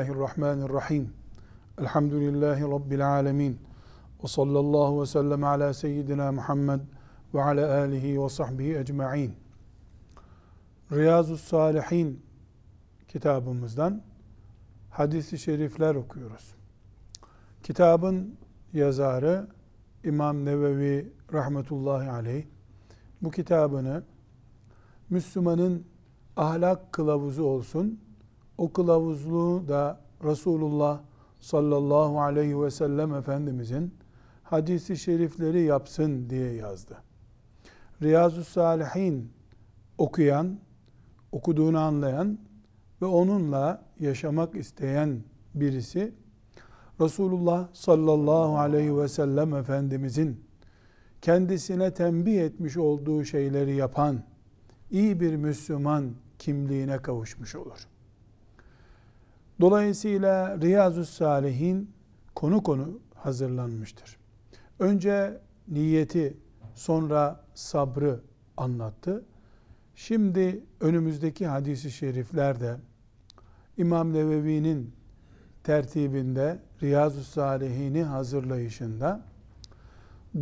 Bismillahirrahmanirrahim. Elhamdülillahi Rabbil alemin. Ve sallallahu ve sellem ala seyyidina Muhammed ve ala alihi ve sahbihi ecma'in. Riyazu Salihin kitabımızdan hadisi şerifler okuyoruz. Kitabın yazarı İmam Nevevi rahmetullahi aleyh bu kitabını Müslümanın ahlak kılavuzu olsun, o kılavuzluğu da Resulullah sallallahu aleyhi ve sellem Efendimizin hadisi şerifleri yapsın diye yazdı. Riyazu Salihin okuyan, okuduğunu anlayan ve onunla yaşamak isteyen birisi Resulullah sallallahu aleyhi ve sellem Efendimizin kendisine tembih etmiş olduğu şeyleri yapan iyi bir Müslüman kimliğine kavuşmuş olur. Dolayısıyla Riyazu Salihin konu konu hazırlanmıştır. Önce niyeti, sonra sabrı anlattı. Şimdi önümüzdeki hadisi şeriflerde İmam Nevevi'nin tertibinde Riyazu Salihini hazırlayışında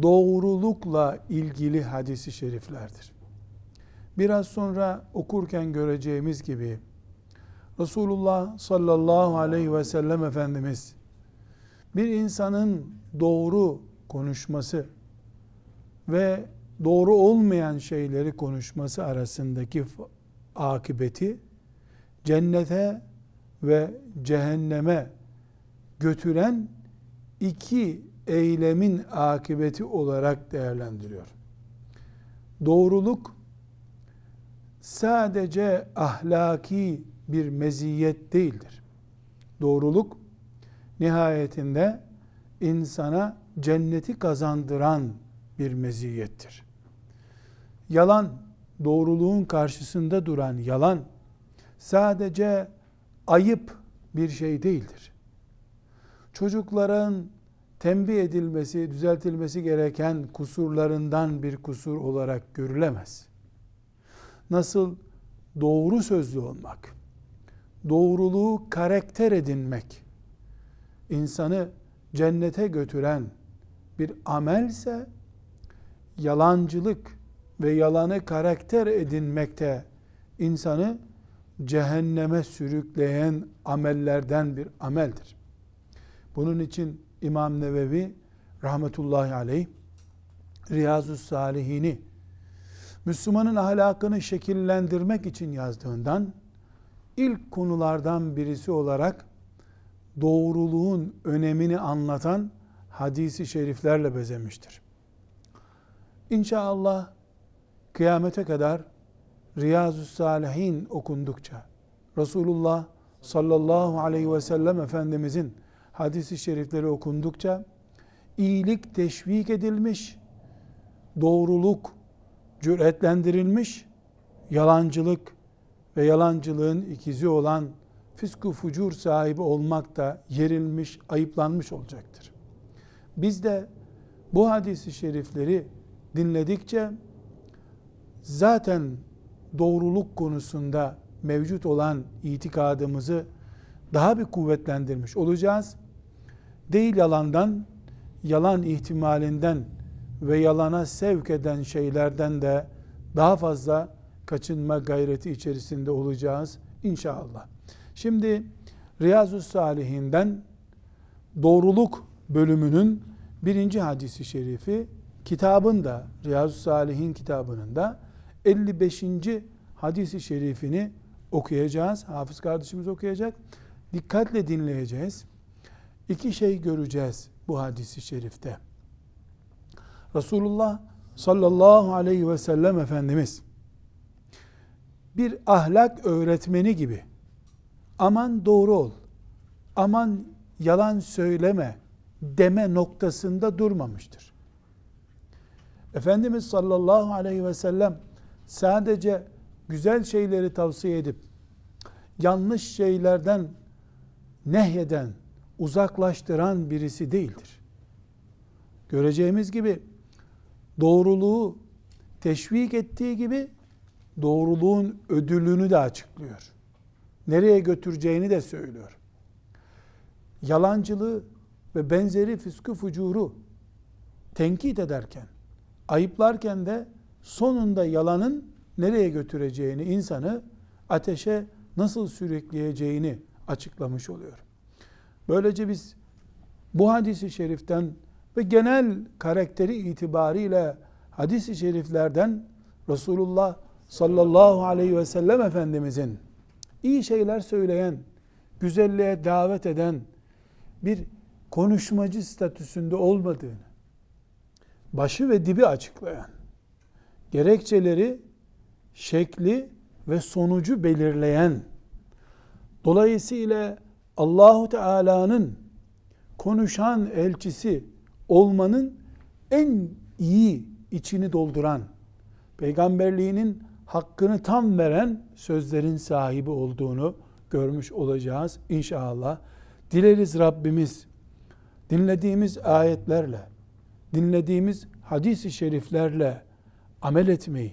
doğrulukla ilgili hadisi şeriflerdir. Biraz sonra okurken göreceğimiz gibi Resulullah sallallahu aleyhi ve sellem Efendimiz bir insanın doğru konuşması ve doğru olmayan şeyleri konuşması arasındaki akıbeti cennete ve cehenneme götüren iki eylemin akıbeti olarak değerlendiriyor. Doğruluk sadece ahlaki bir meziyet değildir. Doğruluk nihayetinde insana cenneti kazandıran bir meziyettir. Yalan, doğruluğun karşısında duran yalan sadece ayıp bir şey değildir. Çocukların tembih edilmesi, düzeltilmesi gereken kusurlarından bir kusur olarak görülemez. Nasıl doğru sözlü olmak, doğruluğu karakter edinmek, insanı cennete götüren bir amelse, yalancılık ve yalanı karakter edinmekte insanı cehenneme sürükleyen amellerden bir ameldir. Bunun için İmam Nevevi rahmetullahi aleyh Riyazu Salihini Müslümanın ahlakını şekillendirmek için yazdığından ilk konulardan birisi olarak doğruluğun önemini anlatan hadisi şeriflerle bezemiştir. İnşallah kıyamete kadar Riyazu Salihin okundukça Resulullah sallallahu aleyhi ve sellem Efendimizin hadisi şerifleri okundukça iyilik teşvik edilmiş, doğruluk cüretlendirilmiş, yalancılık ve yalancılığın ikizi olan fisku fucur sahibi olmak da yerilmiş, ayıplanmış olacaktır. Biz de bu hadisi şerifleri dinledikçe zaten doğruluk konusunda mevcut olan itikadımızı daha bir kuvvetlendirmiş olacağız. Değil yalandan, yalan ihtimalinden ve yalana sevk eden şeylerden de daha fazla kaçınma gayreti içerisinde olacağız inşallah. Şimdi Riyazu Salihinden doğruluk bölümünün birinci hadisi şerifi kitabın da Riyazu Salihin kitabının da 55. hadisi şerifini okuyacağız. Hafız kardeşimiz okuyacak. Dikkatle dinleyeceğiz. İki şey göreceğiz bu hadisi şerifte. Resulullah sallallahu aleyhi ve sellem Efendimiz bir ahlak öğretmeni gibi aman doğru ol, aman yalan söyleme deme noktasında durmamıştır. Efendimiz sallallahu aleyhi ve sellem sadece güzel şeyleri tavsiye edip yanlış şeylerden nehyeden, uzaklaştıran birisi değildir. Göreceğimiz gibi doğruluğu teşvik ettiği gibi doğruluğun ödülünü de açıklıyor. Nereye götüreceğini de söylüyor. yalancılığı ve benzeri füskü fucuru tenkit ederken, ayıplarken de sonunda yalanın nereye götüreceğini, insanı ateşe nasıl sürükleyeceğini açıklamış oluyor. Böylece biz bu hadisi şeriften ve genel karakteri itibariyle hadisi şeriflerden Resulullah sallallahu aleyhi ve sellem Efendimizin iyi şeyler söyleyen, güzelliğe davet eden bir konuşmacı statüsünde olmadığını, başı ve dibi açıklayan, gerekçeleri, şekli ve sonucu belirleyen, dolayısıyla Allahu Teala'nın konuşan elçisi olmanın en iyi içini dolduran, peygamberliğinin hakkını tam veren sözlerin sahibi olduğunu görmüş olacağız inşallah. Dileriz Rabbimiz dinlediğimiz ayetlerle, dinlediğimiz hadis-i şeriflerle amel etmeyi,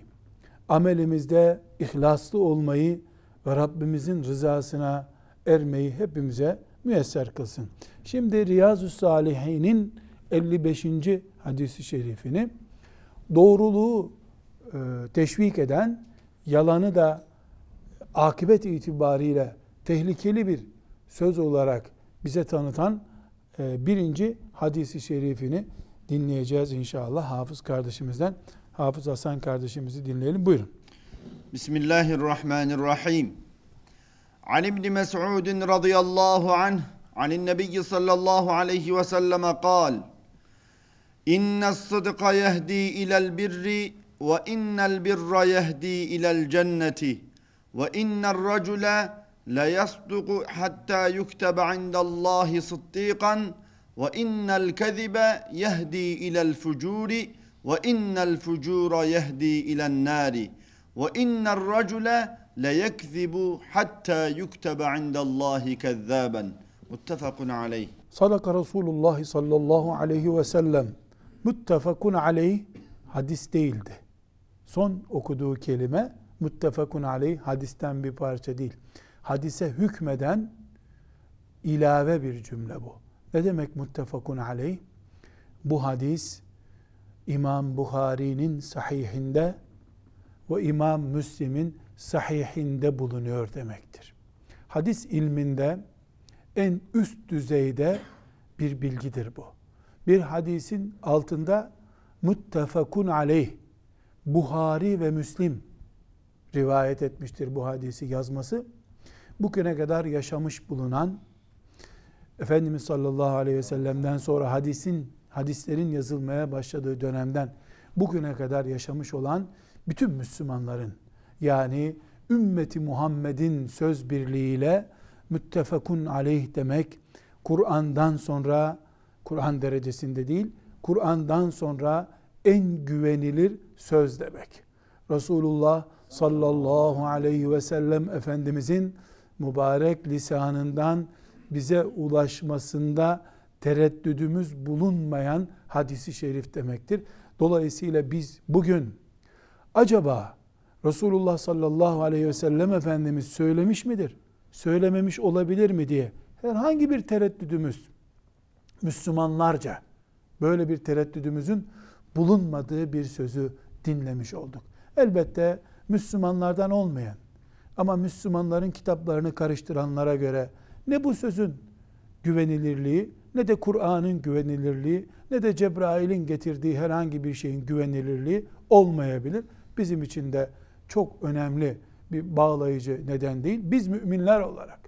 amelimizde ihlaslı olmayı ve Rabbimizin rızasına ermeyi hepimize müyesser kılsın. Şimdi Riyazu Salihin'in 55. hadisi şerifini doğruluğu e, teşvik eden, yalanı da akıbet itibariyle tehlikeli bir söz olarak bize tanıtan e, birinci hadisi şerifini dinleyeceğiz inşallah hafız kardeşimizden. Hafız Hasan kardeşimizi dinleyelim. Buyurun. Bismillahirrahmanirrahim. Ali ibn Mes'ud radıyallahu anh anin nebiyyi sallallahu aleyhi ve selleme kal. İnne's sıdka yehdi ila'l birri وإن البر يهدي إلى الجنة وإن الرجل ليصدق حتى يكتب عند الله صديقا وإن الكذب يهدي إلى الفجور وإن الفجور يهدي إلى النار وإن الرجل ليكذب حتى يكتب عند الله كذابا. متفق عليه. Sadaka Resulullah sallallahu aleyhi ve sellem muttefakun aleyh hadis değildi. Son okuduğu kelime muttefakun aleyh hadisten bir parça değil. Hadise hükmeden ilave bir cümle bu. Ne demek muttefakun aleyh? Bu hadis İmam Bukhari'nin sahihinde ve İmam Müslim'in sahihinde bulunuyor demektir. Hadis ilminde en üst düzeyde bir bilgidir bu. Bir hadisin altında muttefakun aleyh Buhari ve Müslim rivayet etmiştir bu hadisi yazması. Bugüne kadar yaşamış bulunan Efendimiz sallallahu aleyhi ve sellem'den sonra hadisin hadislerin yazılmaya başladığı dönemden bugüne kadar yaşamış olan bütün Müslümanların yani ümmeti Muhammed'in söz birliğiyle müttefekun aleyh demek Kur'an'dan sonra Kur'an derecesinde değil Kur'an'dan sonra en güvenilir söz demek. Resulullah sallallahu aleyhi ve sellem Efendimizin mübarek lisanından bize ulaşmasında tereddüdümüz bulunmayan hadisi şerif demektir. Dolayısıyla biz bugün acaba Resulullah sallallahu aleyhi ve sellem Efendimiz söylemiş midir? Söylememiş olabilir mi diye herhangi bir tereddüdümüz Müslümanlarca böyle bir tereddüdümüzün bulunmadığı bir sözü dinlemiş olduk. Elbette Müslümanlardan olmayan ama Müslümanların kitaplarını karıştıranlara göre ne bu sözün güvenilirliği ne de Kur'an'ın güvenilirliği ne de Cebrail'in getirdiği herhangi bir şeyin güvenilirliği olmayabilir. Bizim için de çok önemli bir bağlayıcı neden değil. Biz müminler olarak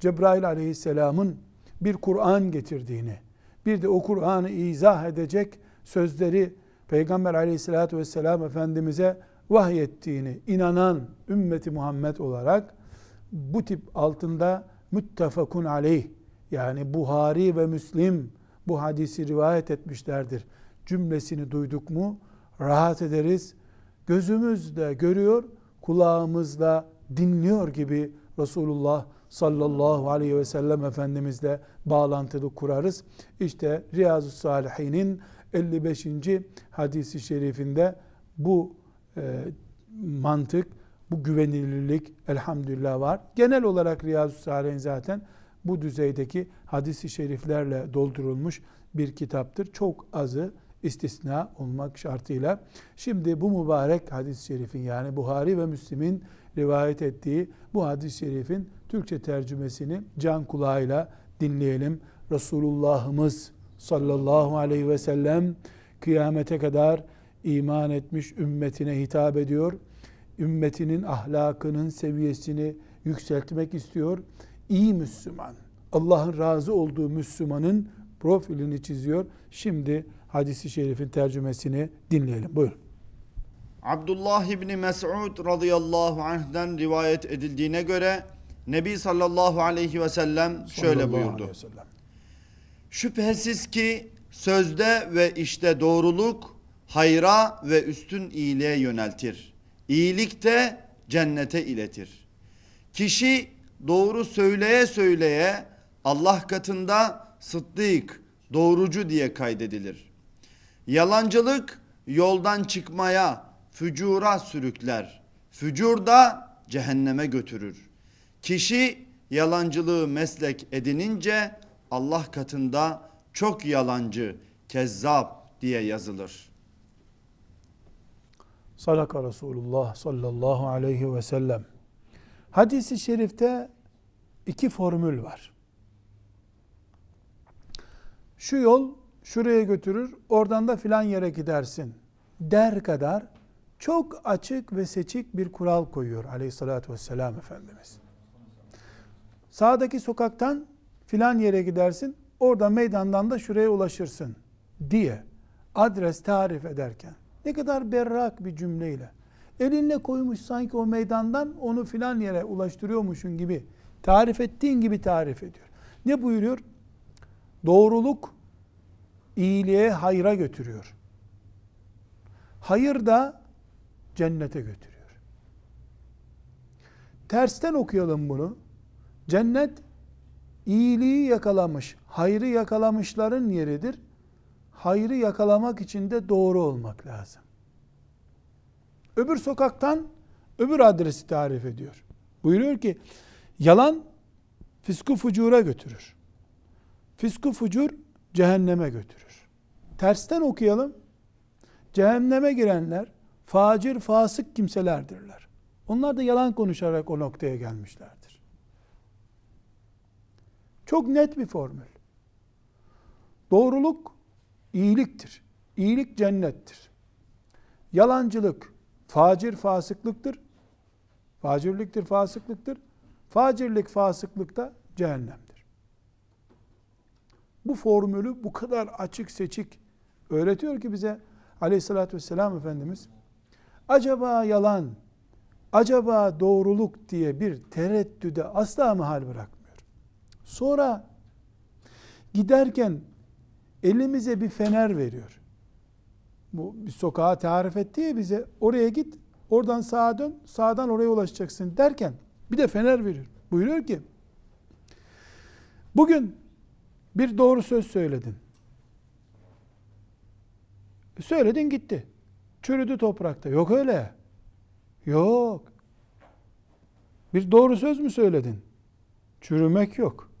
Cebrail aleyhisselamın bir Kur'an getirdiğini, bir de o Kur'an'ı izah edecek sözleri Peygamber aleyhissalatü vesselam Efendimiz'e vahyettiğini inanan ümmeti Muhammed olarak bu tip altında müttefakun aleyh yani Buhari ve Müslim bu hadisi rivayet etmişlerdir. Cümlesini duyduk mu rahat ederiz. Gözümüz de görüyor, kulağımızla dinliyor gibi Resulullah sallallahu aleyhi ve sellem Efendimizle bağlantılı kurarız. İşte Riyazu Salihin'in 55. hadisi şerifinde bu e, mantık, bu güvenilirlik elhamdülillah var. Genel olarak Riyazu Salihin zaten bu düzeydeki hadisi şeriflerle doldurulmuş bir kitaptır. Çok azı istisna olmak şartıyla. Şimdi bu mübarek hadis-i şerifin yani Buhari ve Müslim'in rivayet ettiği bu hadis-i şerifin Türkçe tercümesini can kulağıyla dinleyelim. Resulullah'ımız sallallahu aleyhi ve sellem kıyamete kadar iman etmiş ümmetine hitap ediyor. Ümmetinin ahlakının seviyesini yükseltmek istiyor. İyi Müslüman, Allah'ın razı olduğu Müslümanın profilini çiziyor. Şimdi hadisi şerifin tercümesini dinleyelim. Buyurun. Abdullah İbni Mes'ud radıyallahu anh'den rivayet edildiğine göre Nebi sallallahu aleyhi ve sellem şöyle buyurdu. ve sellem. Şüphesiz ki sözde ve işte doğruluk hayra ve üstün iyiliğe yöneltir. İyilik de cennete iletir. Kişi doğru söyleye söyleye Allah katında sıddık, doğrucu diye kaydedilir. Yalancılık yoldan çıkmaya, fücura sürükler. Fücur da cehenneme götürür. Kişi yalancılığı meslek edinince Allah katında çok yalancı, kezzap diye yazılır. Sadaka Resulullah sallallahu aleyhi ve sellem. Hadisi şerifte iki formül var. Şu yol şuraya götürür, oradan da filan yere gidersin der kadar çok açık ve seçik bir kural koyuyor aleyhissalatü vesselam Efendimiz. Sağdaki sokaktan filan yere gidersin, orada meydandan da şuraya ulaşırsın diye adres tarif ederken ne kadar berrak bir cümleyle elinle koymuş sanki o meydandan onu filan yere ulaştırıyormuşun gibi tarif ettiğin gibi tarif ediyor. Ne buyuruyor? Doğruluk iyiliğe, hayra götürüyor. Hayır da cennete götürüyor. Tersten okuyalım bunu. Cennet iyiliği yakalamış, hayrı yakalamışların yeridir. Hayrı yakalamak için de doğru olmak lazım. Öbür sokaktan öbür adresi tarif ediyor. Buyuruyor ki yalan fisku fucura götürür. Fisku fucur cehenneme götürür. Tersten okuyalım. Cehenneme girenler facir, fasık kimselerdirler. Onlar da yalan konuşarak o noktaya gelmişlerdir. Çok net bir formül. Doğruluk iyiliktir. İyilik cennettir. Yalancılık facir fasıklıktır. Facirliktir, fasıklıktır. Facirlik, fasıklık da cehennemdir. Bu formülü bu kadar açık seçik öğretiyor ki bize aleyhissalatü vesselam Efendimiz acaba yalan, acaba doğruluk diye bir tereddüde asla mahal bırakmıyor. Sonra giderken elimize bir fener veriyor. Bu bir sokağa tarif etti ya bize oraya git oradan sağa dön sağdan oraya ulaşacaksın derken bir de fener veriyor. Buyuruyor ki bugün bir doğru söz söyledin. Söyledin gitti. Çürüdü toprakta. Yok öyle. Yok. Bir doğru söz mü söyledin? Çürümek yok.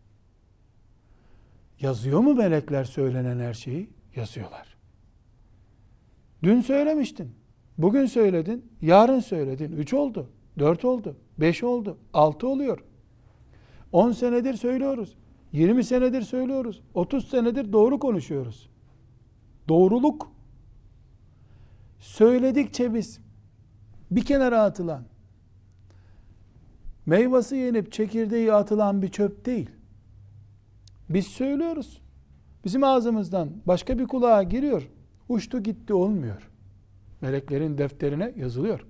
Yazıyor mu melekler söylenen her şeyi? Yazıyorlar. Dün söylemiştin. Bugün söyledin. Yarın söyledin. Üç oldu. Dört oldu. Beş oldu. Altı oluyor. On senedir söylüyoruz. Yirmi senedir söylüyoruz. Otuz senedir doğru konuşuyoruz. Doğruluk söyledikçe biz bir kenara atılan meyvası yenip çekirdeği atılan bir çöp değil. Biz söylüyoruz. Bizim ağzımızdan başka bir kulağa giriyor. Uçtu gitti olmuyor. Meleklerin defterine yazılıyor.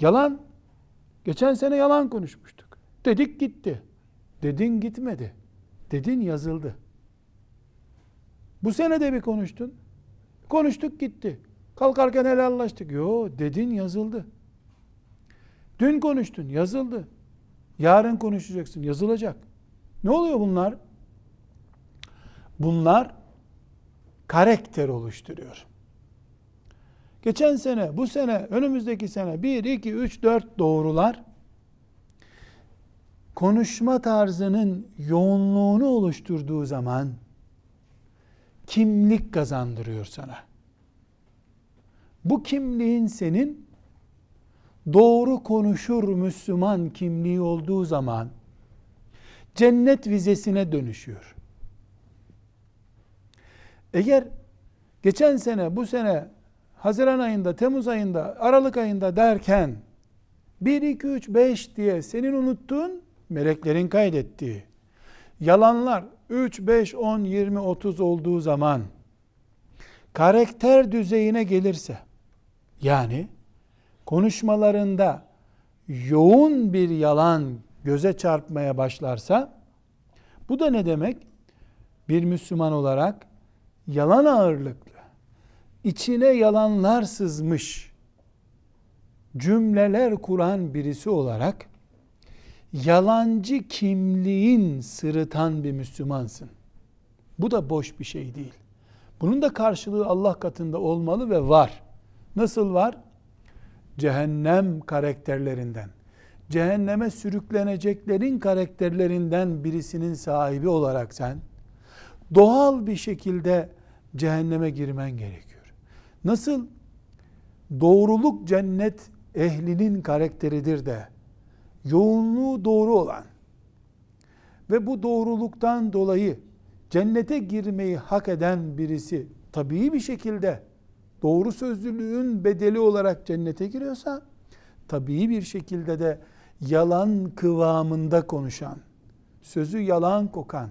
Yalan, geçen sene yalan konuşmuştuk. Dedik gitti. Dedin gitmedi. Dedin yazıldı. Bu sene de bir konuştun. Konuştuk gitti. Kalkarken helallaştık. Yo dedin yazıldı. Dün konuştun yazıldı. Yarın konuşacaksın yazılacak. Ne oluyor bunlar? Bunlar karakter oluşturuyor. Geçen sene, bu sene, önümüzdeki sene 1, 2, 3, 4 doğrular konuşma tarzının yoğunluğunu oluşturduğu zaman kimlik kazandırıyor sana. Bu kimliğin senin doğru konuşur Müslüman kimliği olduğu zaman cennet vizesine dönüşüyor. Eğer geçen sene, bu sene Haziran ayında, Temmuz ayında, Aralık ayında derken 1, 2, 3, 5 diye senin unuttuğun meleklerin kaydettiği yalanlar 3, 5, 10, 20, 30 olduğu zaman karakter düzeyine gelirse yani konuşmalarında yoğun bir yalan göze çarpmaya başlarsa bu da ne demek? Bir Müslüman olarak yalan ağırlıklı, içine yalanlar sızmış cümleler kuran birisi olarak yalancı kimliğin sırıtan bir Müslümansın. Bu da boş bir şey değil. Bunun da karşılığı Allah katında olmalı ve var. Nasıl var? Cehennem karakterlerinden, cehenneme sürükleneceklerin karakterlerinden birisinin sahibi olarak sen doğal bir şekilde cehenneme girmen gerekiyor. Nasıl doğruluk cennet ehlinin karakteridir de yoğunluğu doğru olan ve bu doğruluktan dolayı cennete girmeyi hak eden birisi tabii bir şekilde doğru sözlülüğün bedeli olarak cennete giriyorsa tabii bir şekilde de yalan kıvamında konuşan, sözü yalan kokan,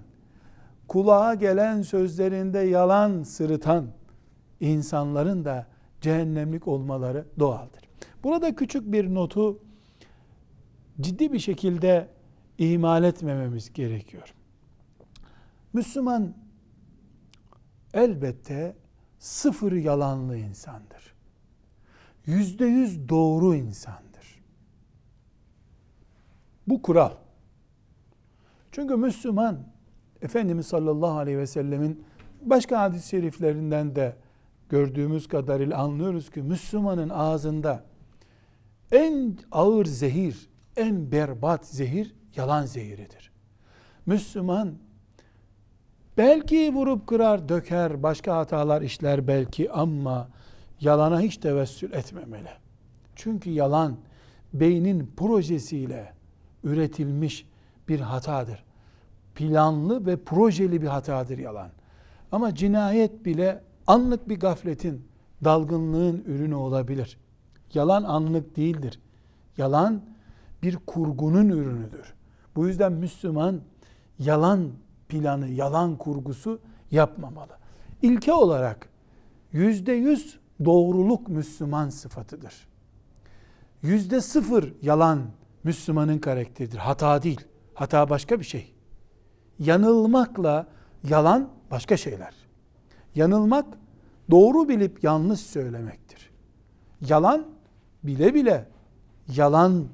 kulağa gelen sözlerinde yalan sırıtan insanların da cehennemlik olmaları doğaldır. Burada küçük bir notu ciddi bir şekilde ihmal etmememiz gerekiyor. Müslüman elbette sıfır yalanlı insandır. Yüzde yüz doğru insandır. Bu kural. Çünkü Müslüman Efendimiz sallallahu aleyhi ve sellemin başka hadis-i şeriflerinden de gördüğümüz kadarıyla anlıyoruz ki Müslümanın ağzında en ağır zehir, en berbat zehir yalan zehiridir. Müslüman belki vurup kırar, döker, başka hatalar işler belki ama yalana hiç tevessül etmemeli. Çünkü yalan beynin projesiyle üretilmiş bir hatadır. Planlı ve projeli bir hatadır yalan. Ama cinayet bile anlık bir gafletin, dalgınlığın ürünü olabilir. Yalan anlık değildir. Yalan bir kurgunun ürünüdür. Bu yüzden Müslüman yalan planı, yalan kurgusu yapmamalı. İlke olarak yüzde yüz doğruluk Müslüman sıfatıdır. Yüzde sıfır yalan Müslümanın karakteridir. Hata değil. Hata başka bir şey. Yanılmakla yalan başka şeyler. Yanılmak doğru bilip yanlış söylemektir. Yalan bile bile yalan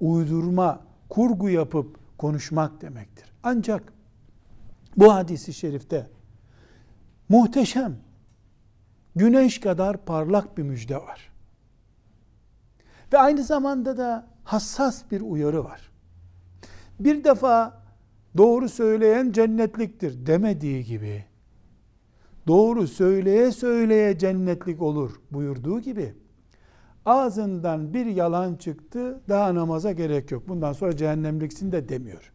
uydurma, kurgu yapıp konuşmak demektir. Ancak bu hadisi şerifte muhteşem, güneş kadar parlak bir müjde var. Ve aynı zamanda da hassas bir uyarı var. Bir defa doğru söyleyen cennetliktir demediği gibi doğru söyleye söyleye cennetlik olur buyurduğu gibi ağzından bir yalan çıktı daha namaza gerek yok. Bundan sonra cehennemliksin de demiyor.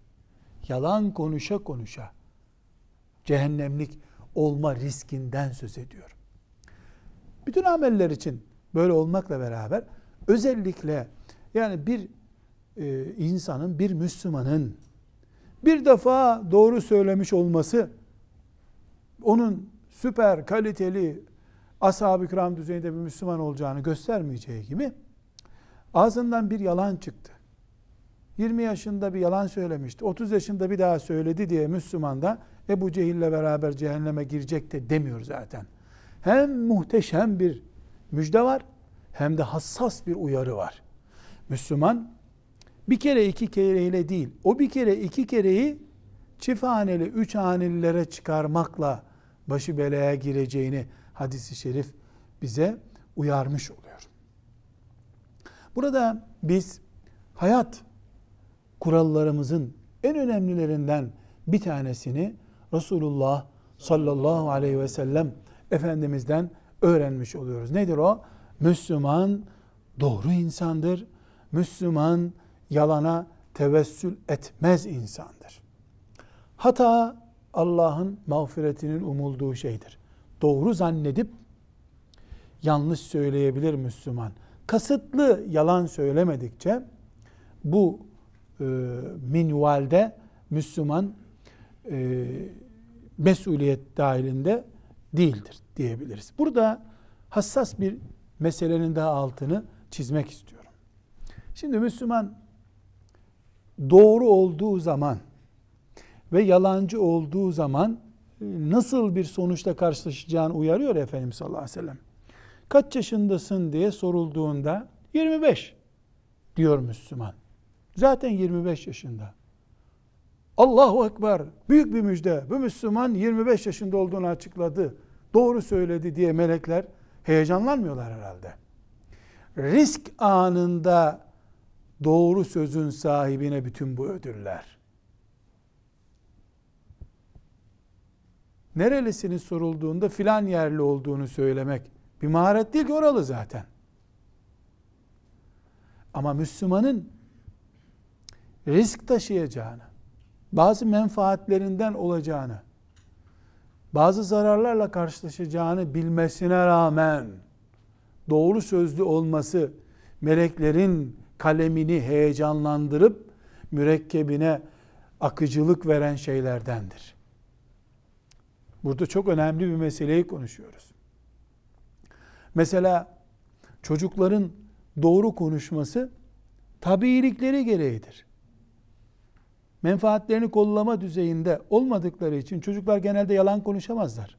Yalan konuşa konuşa cehennemlik olma riskinden söz ediyor. Bütün ameller için böyle olmakla beraber özellikle yani bir e, insanın, bir Müslümanın bir defa doğru söylemiş olması onun süper kaliteli ashab-ı kiram düzeyinde bir Müslüman olacağını göstermeyeceği gibi ağzından bir yalan çıktı. 20 yaşında bir yalan söylemişti. 30 yaşında bir daha söyledi diye Müslüman da Ebu Cehil'le beraber cehenneme girecek de demiyor zaten. Hem muhteşem bir müjde var hem de hassas bir uyarı var. Müslüman bir kere iki kereyle değil, o bir kere iki kereyi çift haneli, üç hanelilere çıkarmakla başı belaya gireceğini hadisi şerif bize uyarmış oluyor. Burada biz hayat kurallarımızın en önemlilerinden bir tanesini Resulullah sallallahu aleyhi ve sellem Efendimiz'den öğrenmiş oluyoruz. Nedir o? Müslüman doğru insandır. Müslüman yalana tevessül etmez insandır. Hata Allah'ın mağfiretinin umulduğu şeydir. Doğru zannedip yanlış söyleyebilir Müslüman. Kasıtlı yalan söylemedikçe bu e, minvalde Müslüman e, mesuliyet dahilinde değildir diyebiliriz. Burada hassas bir meselenin daha altını çizmek istiyorum. Şimdi Müslüman doğru olduğu zaman ve yalancı olduğu zaman e, nasıl bir sonuçla karşılaşacağını uyarıyor Efendimiz sallallahu aleyhi ve sellem. Kaç yaşındasın diye sorulduğunda 25 diyor Müslüman. Zaten 25 yaşında. Allahu Ekber büyük bir müjde. Bu Müslüman 25 yaşında olduğunu açıkladı. Doğru söyledi diye melekler heyecanlanmıyorlar herhalde. Risk anında doğru sözün sahibine bütün bu ödüller. Nerelisiniz sorulduğunda filan yerli olduğunu söylemek bir maharet değil ki oralı zaten. Ama Müslümanın risk taşıyacağını, bazı menfaatlerinden olacağını, bazı zararlarla karşılaşacağını bilmesine rağmen doğru sözlü olması meleklerin kalemini heyecanlandırıp mürekkebine akıcılık veren şeylerdendir. Burada çok önemli bir meseleyi konuşuyoruz. Mesela çocukların doğru konuşması tabiilikleri gereğidir. Menfaatlerini kollama düzeyinde olmadıkları için çocuklar genelde yalan konuşamazlar.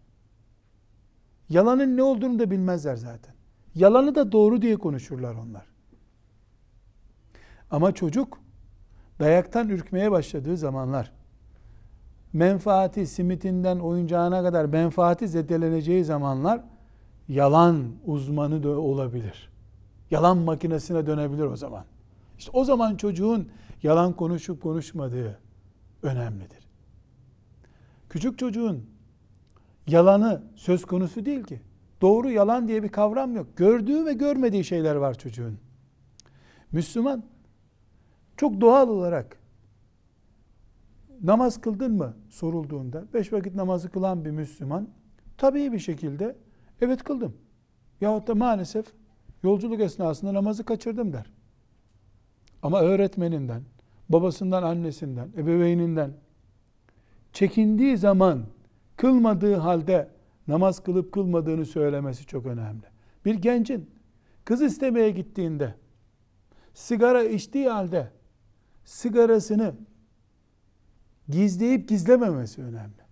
Yalanın ne olduğunu da bilmezler zaten. Yalanı da doğru diye konuşurlar onlar. Ama çocuk dayaktan ürkmeye başladığı zamanlar menfaati simitinden oyuncağına kadar menfaati zedeleneceği zamanlar yalan uzmanı da olabilir. Yalan makinesine dönebilir o zaman. İşte o zaman çocuğun yalan konuşup konuşmadığı önemlidir. Küçük çocuğun yalanı söz konusu değil ki. Doğru yalan diye bir kavram yok. Gördüğü ve görmediği şeyler var çocuğun. Müslüman çok doğal olarak namaz kıldın mı sorulduğunda beş vakit namazı kılan bir Müslüman tabii bir şekilde evet kıldım. Yahut da maalesef yolculuk esnasında namazı kaçırdım der. Ama öğretmeninden, babasından, annesinden, ebeveyninden çekindiği zaman kılmadığı halde namaz kılıp kılmadığını söylemesi çok önemli. Bir gencin kız istemeye gittiğinde sigara içtiği halde sigarasını gizleyip gizlememesi önemli.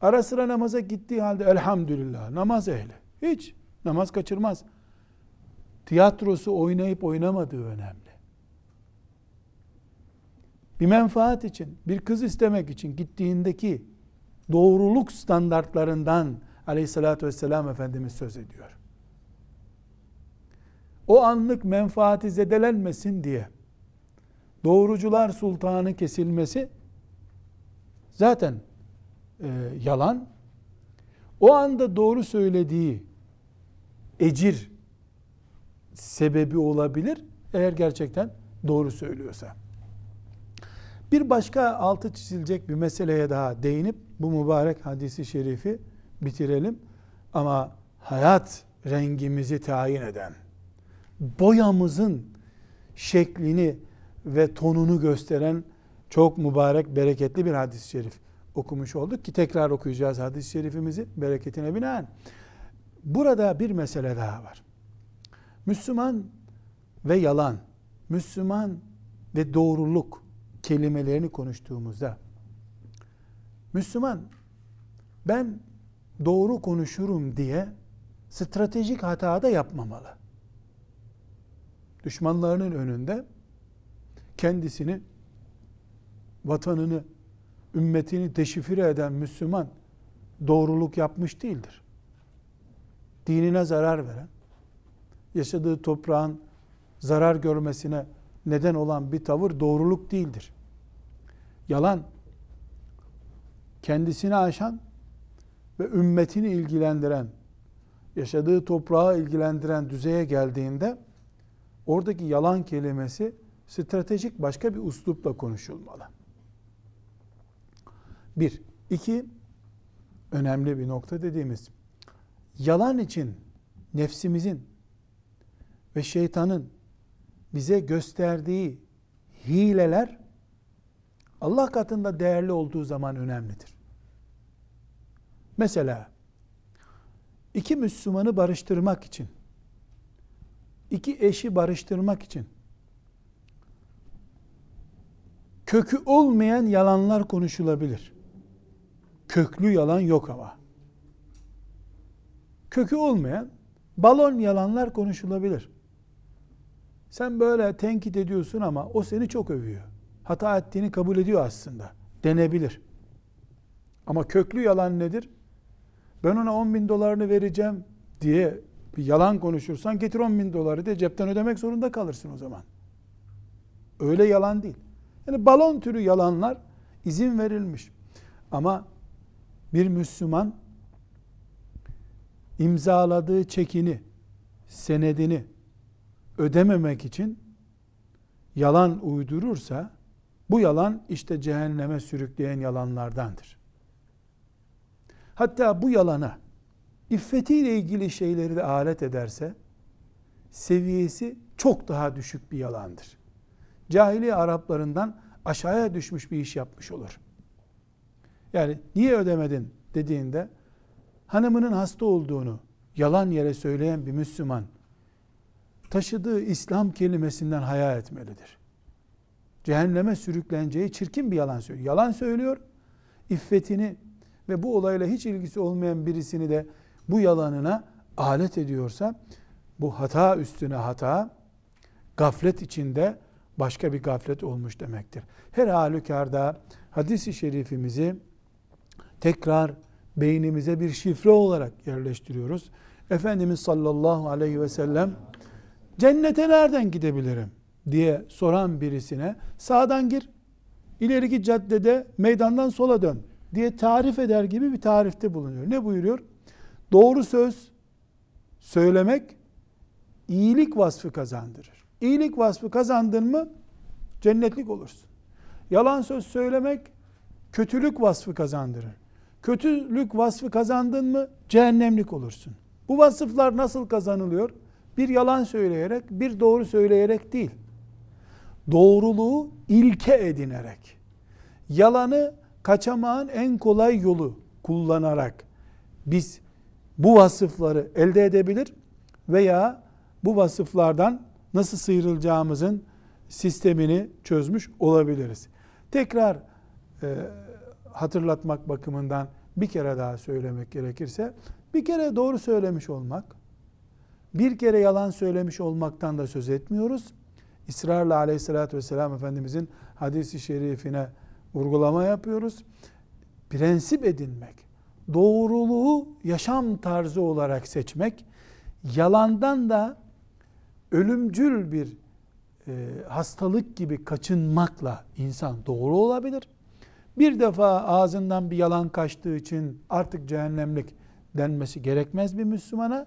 Ara sıra namaza gittiği halde elhamdülillah namaz ehli. Hiç namaz kaçırmaz. Tiyatrosu oynayıp oynamadığı önemli. Bir menfaat için, bir kız istemek için gittiğindeki doğruluk standartlarından aleyhissalatü vesselam Efendimiz söz ediyor. O anlık menfaati zedelenmesin diye doğrucular sultanı kesilmesi zaten e, yalan. O anda doğru söylediği ecir sebebi olabilir eğer gerçekten doğru söylüyorsa. Bir başka altı çizilecek bir meseleye daha değinip bu mübarek hadisi şerifi bitirelim. Ama hayat rengimizi tayin eden, boyamızın şeklini ve tonunu gösteren çok mübarek, bereketli bir hadis-i şerif okumuş olduk ki tekrar okuyacağız hadis-i şerifimizi bereketine binaen. Burada bir mesele daha var. Müslüman ve yalan, Müslüman ve doğruluk kelimelerini konuştuğumuzda Müslüman ben doğru konuşurum diye stratejik hata da yapmamalı. Düşmanlarının önünde kendisini, vatanını, ümmetini deşifre eden Müslüman doğruluk yapmış değildir. Dinine zarar veren, yaşadığı toprağın zarar görmesine neden olan bir tavır doğruluk değildir. Yalan kendisini aşan ve ümmetini ilgilendiren, yaşadığı toprağı ilgilendiren düzeye geldiğinde oradaki yalan kelimesi stratejik başka bir uslupla konuşulmalı. Bir. iki önemli bir nokta dediğimiz yalan için nefsimizin ve şeytanın bize gösterdiği hileler Allah katında değerli olduğu zaman önemlidir. Mesela iki Müslümanı barıştırmak için iki eşi barıştırmak için kökü olmayan yalanlar konuşulabilir. Köklü yalan yok ama. Kökü olmayan balon yalanlar konuşulabilir. Sen böyle tenkit ediyorsun ama o seni çok övüyor. Hata ettiğini kabul ediyor aslında. Denebilir. Ama köklü yalan nedir? Ben ona 10 bin dolarını vereceğim diye bir yalan konuşursan getir 10 bin doları de cepten ödemek zorunda kalırsın o zaman. Öyle yalan değil. Yani balon türü yalanlar izin verilmiş. Ama bir Müslüman imzaladığı çekini, senedini ödememek için yalan uydurursa bu yalan işte cehenneme sürükleyen yalanlardandır. Hatta bu yalana iffetiyle ilgili şeyleri de alet ederse seviyesi çok daha düşük bir yalandır. Cahiliye Araplarından aşağıya düşmüş bir iş yapmış olur. Yani niye ödemedin dediğinde hanımının hasta olduğunu yalan yere söyleyen bir Müslüman taşıdığı İslam kelimesinden haya etmelidir. Cehenneme sürükleneceği çirkin bir yalan söylüyor. Yalan söylüyor, iffetini ve bu olayla hiç ilgisi olmayan birisini de bu yalanına alet ediyorsa bu hata üstüne hata, gaflet içinde başka bir gaflet olmuş demektir. Her halükarda hadisi şerifimizi tekrar beynimize bir şifre olarak yerleştiriyoruz. Efendimiz sallallahu aleyhi ve sellem cennete nereden gidebilirim diye soran birisine sağdan gir, ileriki caddede meydandan sola dön diye tarif eder gibi bir tarifte bulunuyor. Ne buyuruyor? Doğru söz söylemek iyilik vasfı kazandırır. İyilik vasfı kazandın mı cennetlik olursun. Yalan söz söylemek kötülük vasfı kazandırır. Kötülük vasfı kazandın mı cehennemlik olursun. Bu vasıflar nasıl kazanılıyor? Bir yalan söyleyerek, bir doğru söyleyerek değil. Doğruluğu ilke edinerek. Yalanı kaçamağın en kolay yolu kullanarak biz bu vasıfları elde edebilir veya bu vasıflardan nasıl sıyrılacağımızın sistemini çözmüş olabiliriz. Tekrar e, hatırlatmak bakımından bir kere daha söylemek gerekirse bir kere doğru söylemiş olmak, bir kere yalan söylemiş olmaktan da söz etmiyoruz. İsrarla aleyhissalatü vesselam Efendimizin hadisi şerifine vurgulama yapıyoruz. Prensip edinmek, doğruluğu yaşam tarzı olarak seçmek, yalandan da ölümcül bir e, hastalık gibi kaçınmakla insan doğru olabilir. Bir defa ağzından bir yalan kaçtığı için artık cehennemlik denmesi gerekmez bir Müslümana.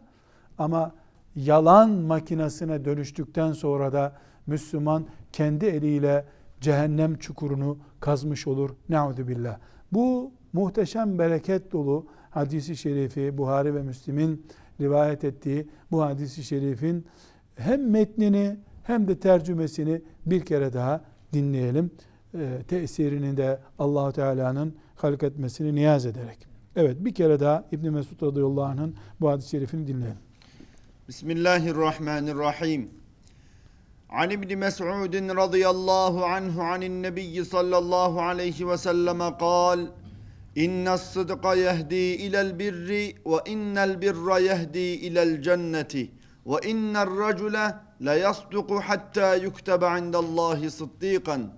Ama yalan makinesine dönüştükten sonra da Müslüman kendi eliyle cehennem çukurunu kazmış olur. Ne'udu billah. Bu muhteşem bereket dolu hadisi şerifi Buhari ve Müslim'in rivayet ettiği bu hadisi şerifin hem metnini hem de tercümesini bir kere daha dinleyelim. E, tesirini de Allahu Teala'nın halk etmesini niyaz ederek. Evet bir kere daha İbn Mesud radıyallahu anh'ın bu hadis-i şerifini dinleyelim. Bismillahirrahmanirrahim. An İbni Mes'udin radıyallahu anhu anin nebiyyi sallallahu aleyhi ve selleme kal İnne sıdqa yehdi ilel birri ve innel birra yehdi ilel cenneti ve innel racule la yasduku hatta yuktebe indallahi sıddikan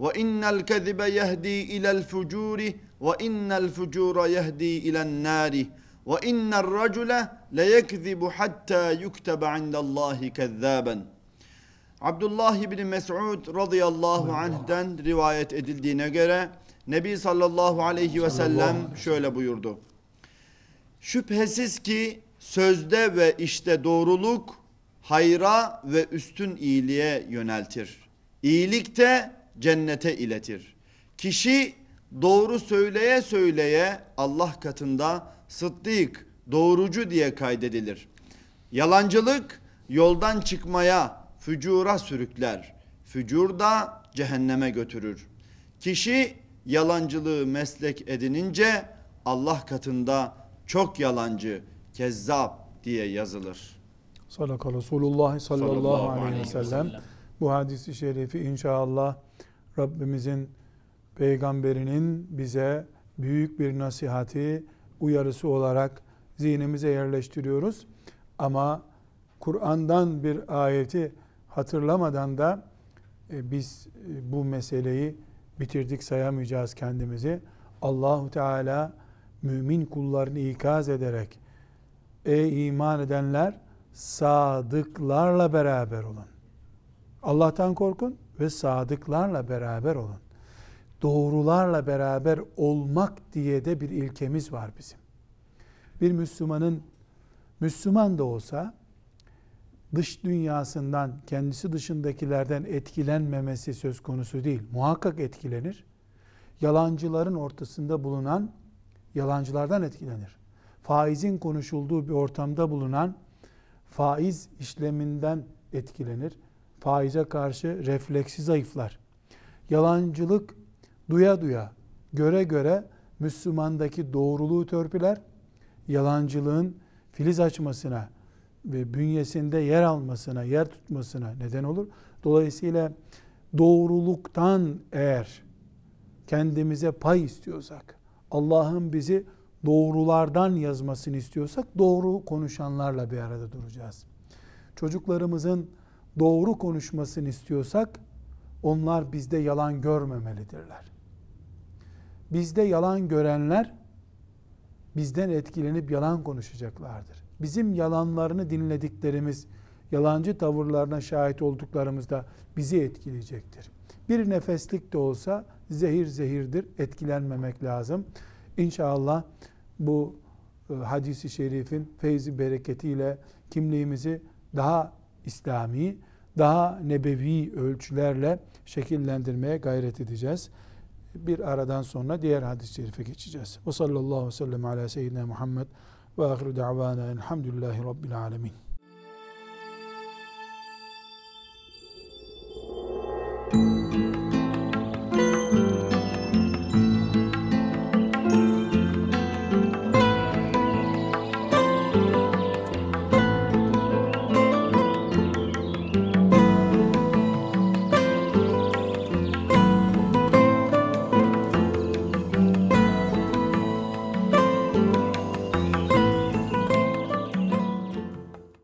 ve innel kezibe yehdi ilel fucuri ve innel fucura yehdi ilen nari ve inner racule le yekzibu hatta yuktebe indallahi kezzaben. Abdullah bin Mes'ud radıyallahu anh'den rivayet edildiğine göre Nebi sallallahu aleyhi ve sellem şöyle buyurdu. Şüphesiz ki sözde ve işte doğruluk hayra ve üstün iyiliğe yöneltir. İyilik de cennete iletir. Kişi doğru söyleye söyleye Allah katında sıddık, doğrucu diye kaydedilir. Yalancılık yoldan çıkmaya, fücura sürükler. Fücur da cehenneme götürür. Kişi yalancılığı meslek edinince Allah katında çok yalancı, kezzap diye yazılır. Sadaka Resulullah sallallahu, Sallallahu aleyhi ve aleyhi ve sellem. Bu hadisi şerifi inşallah Rabbimizin peygamberinin bize büyük bir nasihati, uyarısı olarak zihnimize yerleştiriyoruz. Ama Kur'an'dan bir ayeti hatırlamadan da e, biz e, bu meseleyi bitirdik sayamayacağız kendimizi. Allahu Teala mümin kullarını ikaz ederek ey iman edenler sadıklarla beraber olun. Allah'tan korkun ve sadıklarla beraber olun. Doğrularla beraber olmak diye de bir ilkemiz var bizim. Bir Müslümanın Müslüman da olsa dış dünyasından, kendisi dışındakilerden etkilenmemesi söz konusu değil. Muhakkak etkilenir. Yalancıların ortasında bulunan yalancılardan etkilenir. Faizin konuşulduğu bir ortamda bulunan faiz işleminden etkilenir. Faize karşı refleksi zayıflar. Yalancılık duya duya, göre göre Müslümandaki doğruluğu törpüler. Yalancılığın filiz açmasına ve bünyesinde yer almasına, yer tutmasına neden olur. Dolayısıyla doğruluktan eğer kendimize pay istiyorsak, Allah'ın bizi doğrulardan yazmasını istiyorsak doğru konuşanlarla bir arada duracağız. Çocuklarımızın doğru konuşmasını istiyorsak onlar bizde yalan görmemelidirler. Bizde yalan görenler bizden etkilenip yalan konuşacaklardır. Bizim yalanlarını dinlediklerimiz, yalancı tavırlarına şahit olduklarımızda bizi etkileyecektir. Bir nefeslik de olsa zehir zehirdir, etkilenmemek lazım. İnşallah bu e, hadisi şerifin feyzi bereketiyle kimliğimizi daha İslami, daha nebevi ölçülerle şekillendirmeye gayret edeceğiz. Bir aradan sonra diğer hadis-i şerife geçeceğiz. Ve sallallahu aleyhi ve sellem ala seyyidina Muhammed ve ahiru da'vana elhamdülillahi rabbil alemin.